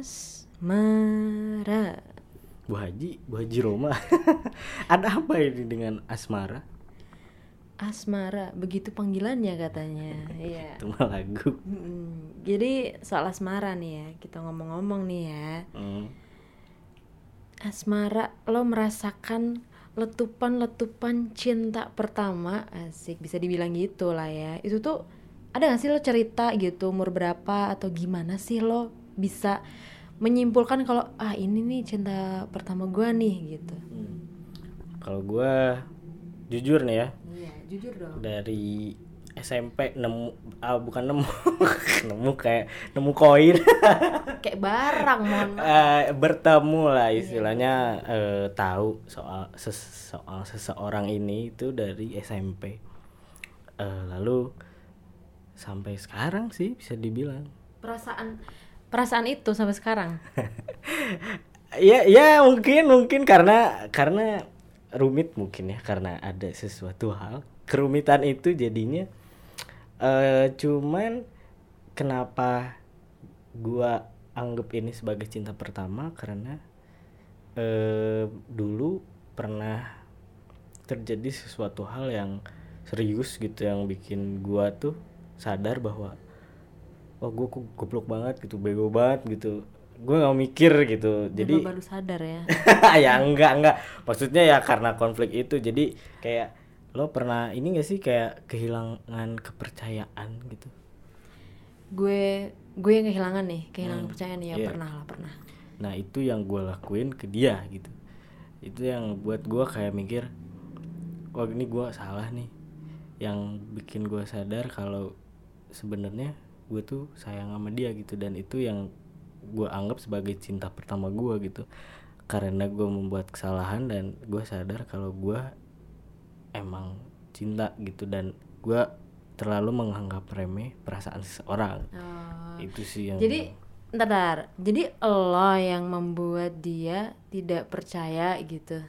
Asmara. Bu Haji, Bu Haji Roma. Ada apa ini dengan asmara? Asmara, begitu panggilannya katanya. Iya. Itu mah lagu. Mm, Jadi soal asmara nih ya, kita ngomong-ngomong nih ya. Hmm. Asmara, lo merasakan letupan-letupan cinta pertama, asik bisa dibilang gitu lah ya. Itu tuh ada gak sih lo cerita gitu umur berapa atau gimana sih lo bisa menyimpulkan kalau ah ini nih cinta pertama gua nih gitu. Hmm. Kalau gua jujur nih ya, Iya, jujur dong. dari SMP nemu ah bukan nemu nemu kayak nemu koin Kayak barang mohon maaf. Eh, bertemu lah istilahnya eh, tahu soal ses- soal seseorang ini itu dari SMP Eh, lalu sampai sekarang sih bisa dibilang Perasaan perasaan itu sampai sekarang. ya ya mungkin mungkin karena karena rumit mungkin ya karena ada sesuatu hal kerumitan itu jadinya eh cuman kenapa gua anggap ini sebagai cinta pertama karena eh dulu pernah terjadi sesuatu hal yang serius gitu yang bikin gua tuh sadar bahwa wah gua kok goblok banget gitu bego banget gitu. Gue nggak mikir gitu. Jadi jadi baru sadar ya. ya enggak enggak. Maksudnya ya karena konflik itu jadi kayak lo pernah ini gak sih kayak kehilangan kepercayaan gitu? Gue gue yang kehilangan nih, kehilangan Hmm, kepercayaan. Ya iya. pernah lah pernah. nah itu yang gue lakuin ke dia gitu. Itu yang buat gue kayak mikir wah ini gue salah nih. Yang bikin gue sadar kalau sebenarnya gue tuh sayang sama dia gitu dan itu yang gue anggap sebagai cinta pertama gue gitu karena gue membuat kesalahan dan gue sadar kalau gue emang cinta gitu dan gue terlalu menganggap remeh perasaan seseorang Oh. itu sih yang Jadi ntar, ntar. jadi lo yang membuat dia tidak percaya gitu.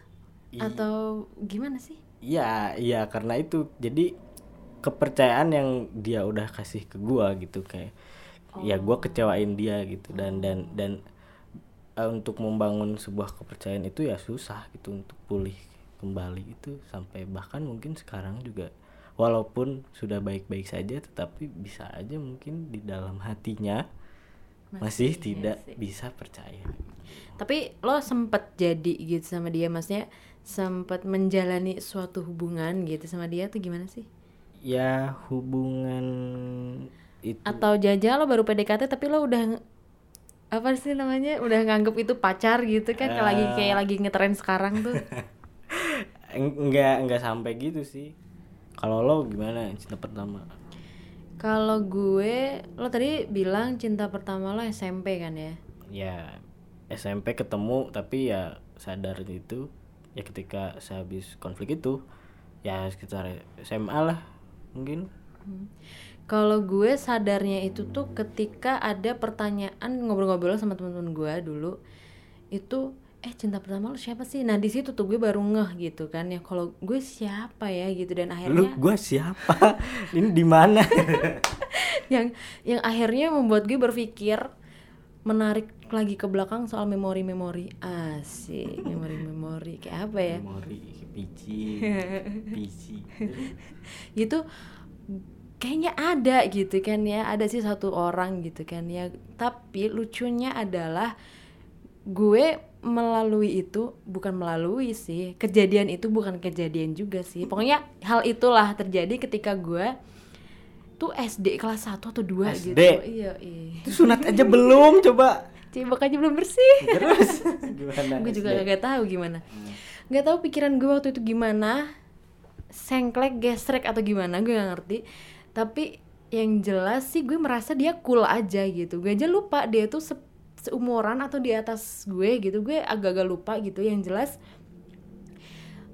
I- Atau gimana sih? Iya, iya karena itu jadi kepercayaan yang dia udah kasih ke gua gitu kayak ya gua kecewain dia gitu dan dan dan eh, untuk membangun sebuah kepercayaan itu ya susah gitu untuk pulih kembali itu sampai bahkan mungkin sekarang juga walaupun sudah baik-baik saja tetapi bisa aja mungkin di dalam hatinya masih, tidak bisa percaya. Tapi lo sempet jadi gitu sama dia, maksudnya sempet menjalani suatu hubungan gitu sama dia tuh gimana sih? Ya hubungan itu. Atau jaja lo baru PDKT tapi lo udah apa sih namanya? Udah nganggep itu pacar gitu kan? Kayak lagi kayak lagi ngetren sekarang tuh. Eng- enggak enggak sampai gitu sih. Kalau lo gimana cinta pertama? Kalau gue lo tadi bilang cinta pertama lo SMP kan ya? Ya SMP ketemu tapi ya sadar itu ya ketika sehabis konflik itu ya sekitar SMA lah mungkin? Kalau gue sadarnya itu tuh ketika ada pertanyaan ngobrol-ngobrol sama teman-teman gue dulu itu eh cinta pertama lo siapa sih? Nah di situ tuh gue baru ngeh gitu kan ya kalau gue siapa ya gitu dan lu akhirnya gua siapa? Ini di mana? Yang yang akhirnya membuat gue berpikir menarik lagi ke belakang soal memori-memori. Asik memori-memori. Kayak apa ya? Memori pici pici gitu. Kayaknya ada gitu kan ya. Ada sih satu orang gitu kan ya. Tapi lucunya adalah gue melalui itu bukan melalui sih. Kejadian itu bukan kejadian juga sih. Pokoknya hal itulah terjadi ketika gue tuh SD kelas 1 atau 2 gitu. SD? iya iya. Itu sunat aja belum coba cibak aja belum bersih. Terus? Gimana gue juga SD? gak tahu gimana. Nggak tahu pikiran gue waktu itu gimana. Sengklek gesrek atau gimana gue gak ngerti. Tapi yang jelas sih gue merasa dia cool aja gitu. Gue aja lupa dia tuh se- seumuran atau di atas gue gitu. Gue agak-agak lupa gitu. Yang jelas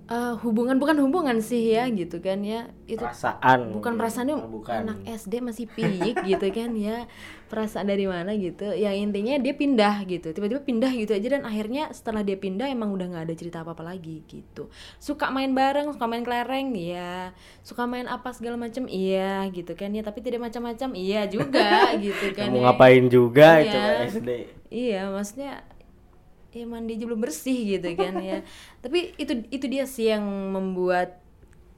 eh, hubungan bukan hubungan sih ya gitu kan ya. Itu perasaan bukan perasaannya Oh, bukan. anak SD masih piyik gitu kan ya perasaan dari mana gitu yang intinya dia pindah gitu tiba-tiba pindah gitu aja dan akhirnya setelah dia pindah emang udah nggak ada cerita apa apa lagi gitu suka main bareng suka main kelereng iya suka main apa segala macam iya gitu kan ya tapi tidak macam-macam iya juga gitu kan Kamu ya. ngapain juga Iya. itu SD iya maksudnya ya mandi aja belum bersih gitu kan ya tapi itu itu dia sih yang membuat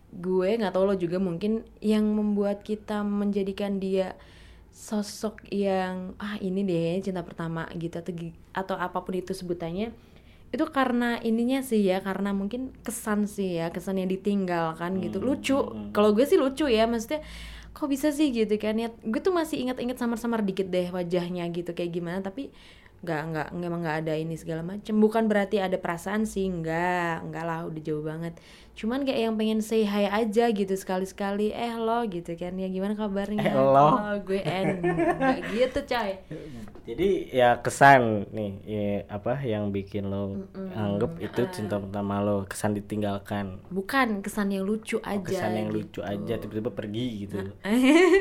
gue nggak tahu lo juga mungkin yang membuat kita menjadikan dia sosok yang ah ini deh cinta pertama gitu atau atau apa pun itu sebutannya itu karena ininya sih ya karena mungkin kesan sih ya kesan yang ditinggalkan gitu. Lucu. kalau gue sih lucu ya maksudnya kok bisa sih? gitu kan ya. Gue tuh masih ingat-ingat samar-samar dikit deh wajahnya gitu kayak gimana. Tapi nggak nggak emang nggak ada ini segala macem. Bukan berarti ada perasaan sih nggak nggak lah udah jauh banget. Cuman kayak yang pengen say hi aja gitu sekali-sekali. Eh lo gitu kan. Ya gimana kabarnya? Eh, lo. Oh, gue en nggak gitu coy. Jadi ya kesan nih ya, apa yang bikin lo anggap itu cinta pertama lo kesan ditinggalkan. Bukan kesan yang lucu aja kesan yang gitu. lucu aja tiba-tiba pergi gitu.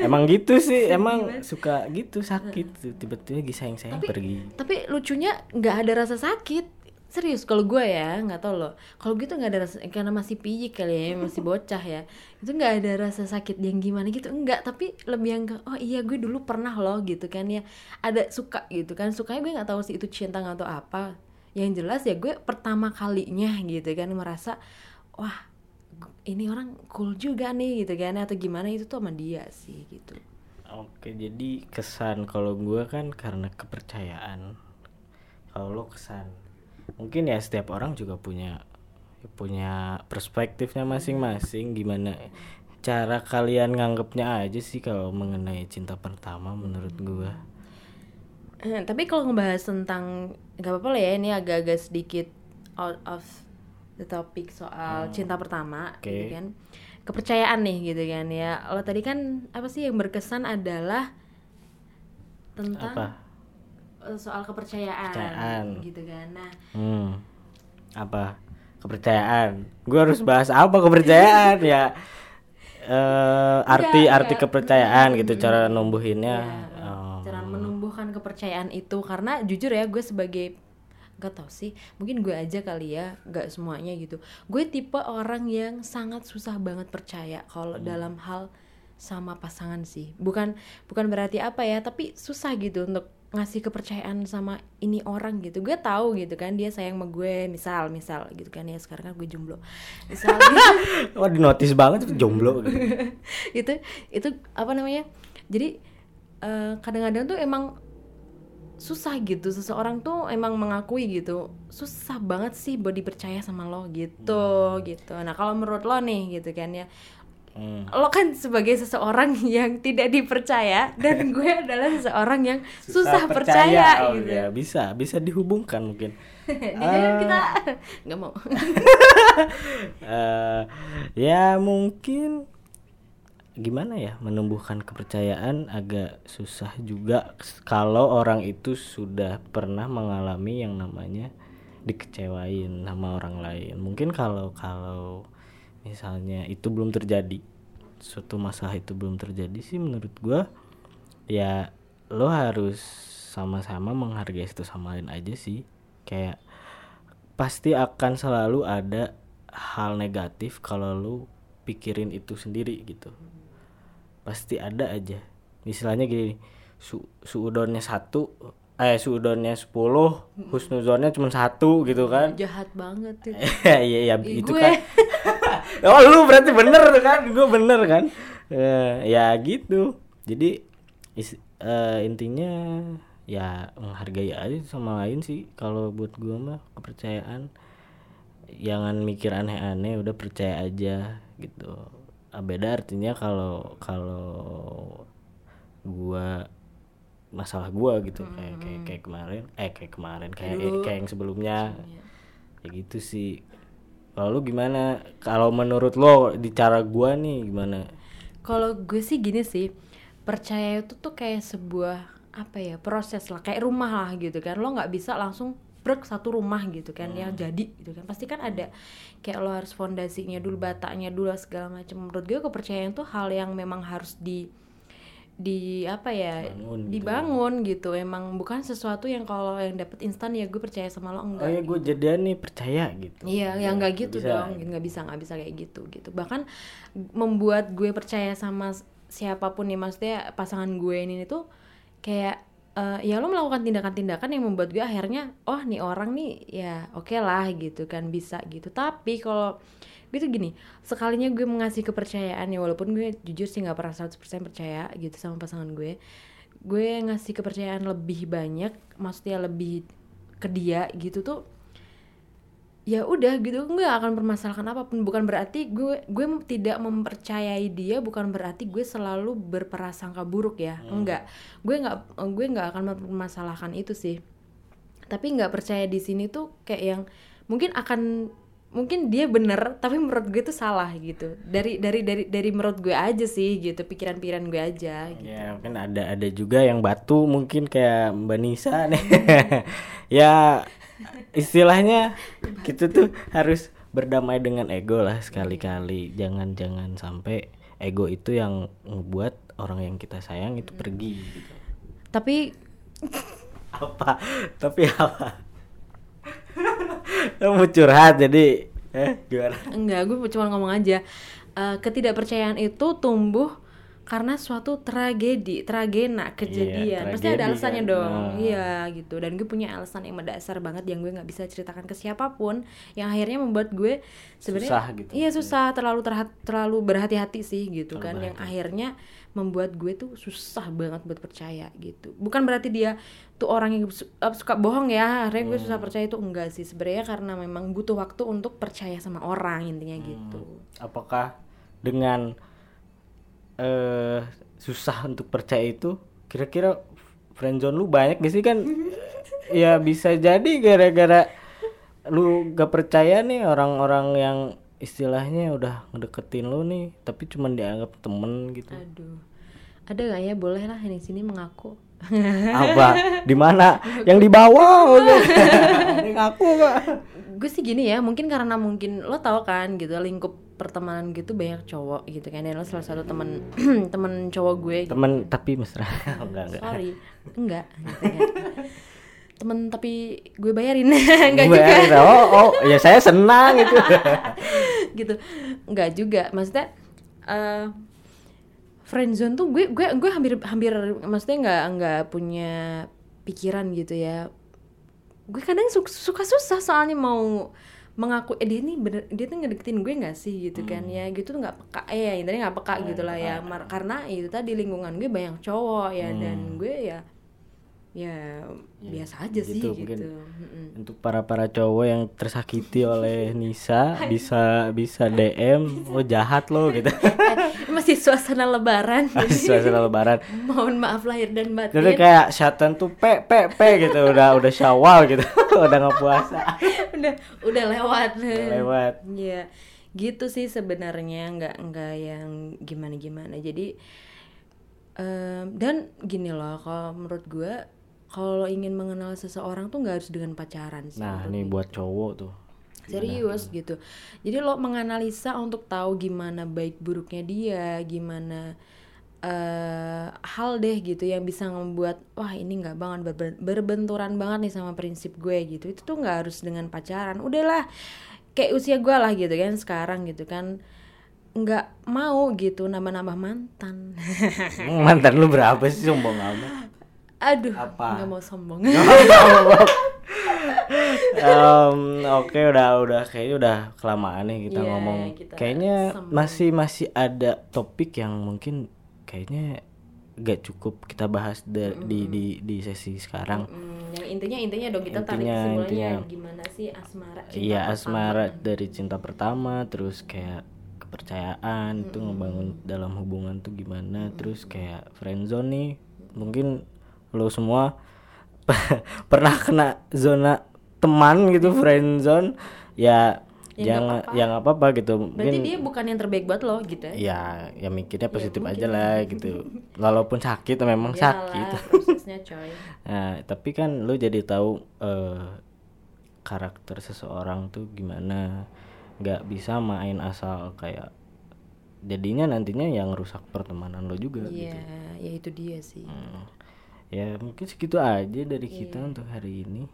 Emang gitu sih emang suka gitu sakit tiba-tiba lagi sayang-sayang pergi. tapi lucunya nggak ada rasa sakit. Serius kalau gue ya nggak tau loh. Kalau gitu nggak ada rasa karena masih pijik kali ya masih bocah ya. Itu nggak ada rasa sakit yang gimana gitu. Enggak tapi lebih yang oh iya gue dulu pernah loh gitu kan ya. Ada suka gitu kan. Sukanya gue nggak tahu sih itu cinta tahu apa. Yang jelas ya gue pertama kalinya gitu kan merasa wah ini orang cool juga nih gitu kan. Atau gimana itu tuh sama dia sih gitu oke jadi kesan kalau gua kan karena kepercayaan. Kalau lo kesan mungkin ya setiap orang juga punya punya perspektifnya masing-masing. Gimana cara kalian nganggapnya aja sih kalau mengenai cinta pertama menurut gua? Eh, tapi kalau ngebahas tentang nggak apa-apa lah ya ini agak-agak sedikit out of the topic soal cinta pertama Oke. gitu kan kepercayaan nih gitu kan ya lo tadi kan apa sih yang berkesan adalah tentang apa eh, soal kepercayaan, Kepercayaan. gitu kan nah Hmm. Apa? Kepercayaan. Gue harus bahas apa kepercayaan ya? Eh arti Enggak, arti enggak. kepercayaan gitu cara numbuhinnya. ya, Oh. cara menumbuhkan kepercayaan itu karena jujur ya gue sebagai gak tau sih. Mungkin gue aja kali ya gak semuanya gitu. Gue tipe orang yang sangat susah banget percaya kalau dalam hal sama pasangan sih. Bukan bukan berarti apa ya tapi susah gitu untuk ngasih kepercayaan sama ini orang gitu. Gue tahu gitu kan dia sayang sama gue misal misal gitu kan ya. Sekarang kan gue jomblo. Misal gitu. Di notice banget jomblo. Gitu. itu itu apa namanya? Jadi eh, kadang-kadang tuh emang susah gitu. Seseorang tuh emang mengakui gitu susah banget sih buat dipercaya sama lo gitu gitu. Nah kalau menurut lo nih gitu kan ya Hmm. lo kan sebagai seseorang yang tidak dipercaya dan gue adalah seseorang yang susah, percaya, Oh, gitu. ya, bisa, bisa dihubungkan mungkin. Kan kita nggak mau. Eh ya mungkin gimana ya menumbuhkan kepercayaan agak susah juga kalau orang itu sudah pernah mengalami yang namanya dikecewain sama orang lain. Mungkin kalau kalau misalnya itu belum terjadi suatu masalah itu belum terjadi sih menurut gua ya lo harus sama-sama menghargai satu sama lain aja sih. Kayak pasti akan selalu ada hal negatif kalau lu pikirin itu sendiri gitu pasti ada aja. Misalnya gini su suudonnya satu eh suudonnya 10 husnuzonnya cuma satu gitu kan. jahat banget itu iya iya Ih, itu gue. kan. Oh lu berarti bener kan gue bener kan. Eh, ya gitu. Jadi is- eh, intinya ya menghargai aja sama lain sih. Kalau buat gue mah kepercayaan. Jangan mikir aneh-aneh udah percaya aja gitu beda artinya kalau kalau gua masalah gua gitu. Kayak kayak kayak kemarin eh kayak kemarin kayak dulu. kayak yang sebelumnya. Ya gitu sih. Kalau lu gimana? Kalau menurut lo di cara gua nih gimana? Kalau gue sih gini sih, percaya itu tuh kayak sebuah apa ya proses lah, kayak rumah lah gitu kan. Lo nggak bisa langsung brek satu rumah gitu kan ya jadi gitu kan. Pasti kan ada kayak lo harus fondasinya dulu, batanya dulu segala macam. Menurut gue kepercayaan tuh hal yang memang harus di di apa ya Bangun gitu. dibangun gitu emang bukan sesuatu yang kalau yang dapet instan ya gue percaya sama lo oh enggak ya gue jadian nih percaya gitu Iya, yang nggak gitu bisa. dong, nggak bisa nggak bisa kayak gitu gitu. Bahkan membuat gue percaya sama siapa pun nih, maksudnya pasangan gue ini tuh kayak eh, ya lo melakukan tindakan-tindakan yang membuat gue akhirnya oh nih orang nih ya oke lah gitu kan bisa gitu. Tapi kalau gue tuh gini sekalinya gue mengasih kepercayaan ya walaupun gue jujur sih nggak pernah 100% percaya gitu sama pasangan gue gue ngasih kepercayaan lebih banyak maksudnya lebih ke dia gitu tuh ya udah gitu gue gak akan permasalahkan apa pun. Bukan berarti gue gue tidak mempercayai dia bukan berarti gue selalu berprasangka buruk ya enggak gue nggak gue nggak akan mempermasalahkan itu sih. Tapi nggak percaya di sini tuh kayak yang mungkin akan mungkin dia bener tapi menurut gue tuh salah gitu. Dari dari dari dari menurut gue aja sih gitu pikiran-pikiran gue aja gitu. Ya mungkin ada ada juga yang batu mungkin kayak Mbak Nisa nih. ya istilahnya kita tuh harus berdamai dengan ego lah sekali-kali. Jangan jangan sampai ego itu yang ngebuat orang yang kita sayang itu pergi gitu. tapi Apa? Tapi apa? Kamu curhat jadi eh gimana? Enggak, gue cuma ngomong aja. Eh, ketidakpercayaan itu tumbuh karena suatu tragedi, tragena, kejadian. Pasti ada alasannya kan. dong. Nah. Iya, gitu. Dan gue punya alasan yang mendasar banget yang gue nggak bisa ceritakan ke siapa pun, yang akhirnya membuat gue sebenarnya Susah gitu. Iya, susah, terlalu terhat, terlalu berhati-hati sih gitu Terlalu kan, yang akhirnya membuat gue tuh susah banget buat percaya gitu. Bukan berarti dia tuh orang yang su- suka bohong ya, akhirnya gue susah Hmm. percaya itu enggak sih. Sebenarnya karena memang butuh waktu untuk percaya sama orang intinya gitu. Apakah dengan eh susah untuk percaya itu kira-kira friendzone lu banyak gak sih kan ya bisa jadi gara-gara lu gak percaya nih orang-orang yang istilahnya udah ngedeketin lu nih tapi cuman dianggap temen gitu Aduh. Ada nggak ya? Boleh lah yang di sini mengaku. apa di mana yang di bawah Ada yang ngaku gak gue sih gini ya, mungkin karena mungkin lo tau kan gitu lingkup pertemanan gitu banyak cowok gitu kan. Dan lo salah satu temen temen cowok gue. Gitu. temen tapi mesra. Enggak enggak. Sorry. Enggak gitu kan. temen tapi gue bayarin. Enggak Gue juga. Oh oh ya saya senang itu gitu. Enggak juga. Maksudnya eh friendzone tuh gue gue gue hampir hampir maksudnya nggak nggak punya pikiran gitu ya. Gue kadang su- suka susah soalnya mau mengaku eh dia nih bener dia tuh ngedeketin gue nggak sih? Gitu kan ya gitu tuh nggak peka. Eh ya intinya nggak peka gitu lah ya Mar- karena itu tadi lingkungan gue banyak cowok ya dan gue ya ya biasa aja sih gitu, gitu, mungkin. Mm-mm. untuk para para cowok yang tersakiti oleh Nisa bisa bisa DM oh jahat lo gitu. Eh, masih suasana lebaran. Jadi suasana lebaran. Mohon maaf lahir dan batin. Jadi kayak syaitan tuh pe pe pe gitu. Udah udah syawal gitu. Udah nggak puasa. Udah udah lewat. Lewat. Iya, gitu sih sebenarnya. Nggak nggak yang gimana gimana. Jadi em, dan gini loh, kalau menurut gue kalau ingin mengenal seseorang tuh nggak harus dengan pacaran sih. nah ini buat cowok tuh serius gitu. Jadi lo menganalisa untuk tahu gimana baik buruknya dia, gimana eh hal deh gitu yang bisa membuat wah ini nggak banget berben- berbenturan banget nih sama prinsip gue gitu. Itu tuh nggak harus dengan pacaran. Udahlah kayak usia gue lah gitu kan sekarang gitu kan. Nggak mau gitu nambah-nambah mantan. Mantan lu berapa sih sombong amat? Aduh nggak mau sombong Em, oke udah udah kayaknya udah kelamaan nih kita Iya, ngomong. kita kayaknya masih masih ada topik yang mungkin kayaknya gak cukup kita bahas da- di di di sesi sekarang. Hmm, yang intinya intinya dong kita tarik Intinya- kesimpulannya intinya. gimana sih asmara cinta iya pertama. asmara dari cinta pertama terus kayak kepercayaan itu ngebangun dalam hubungan tuh gimana terus kayak friendzone nih. Mungkin lo semua pernah kena zona teman gitu friendzone ya Ya, jangan nggak ya nggak apa-apa gitu berarti mungkin dia bukan yang terbaik buat lo gitu ya ya ya mikirnya positif aja lah gitu walaupun sakit memang Iyalah, sakit prosesnya coy Nah, tapi kan lu jadi tahu eh, karakter seseorang tuh gimana. nggak bisa main asal kayak jadinya nantinya yang rusak pertemanan lo juga Iya, gitu. ya itu dia sih. Hmm. Ya, mungkin segitu aja dari kita Iya. untuk hari ini.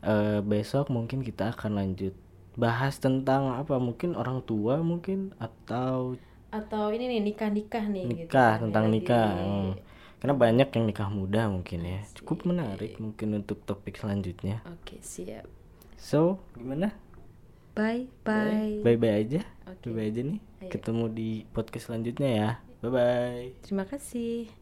Eh, besok mungkin kita akan lanjut bahas tentang apa? Mungkin orang tua mungkin atau Atau ini nih nikah-nikah nih gitu nikah kan, tentang nikah. Hmm. karena banyak yang nikah muda mungkin ya cukup menarik mungkin untuk topik selanjutnya Oke, siap. so gimana Bye bye. bye bye aja Oke. bye bye aja nih Ayo. ketemu di podcast selanjutnya ya bye bye Terima kasih.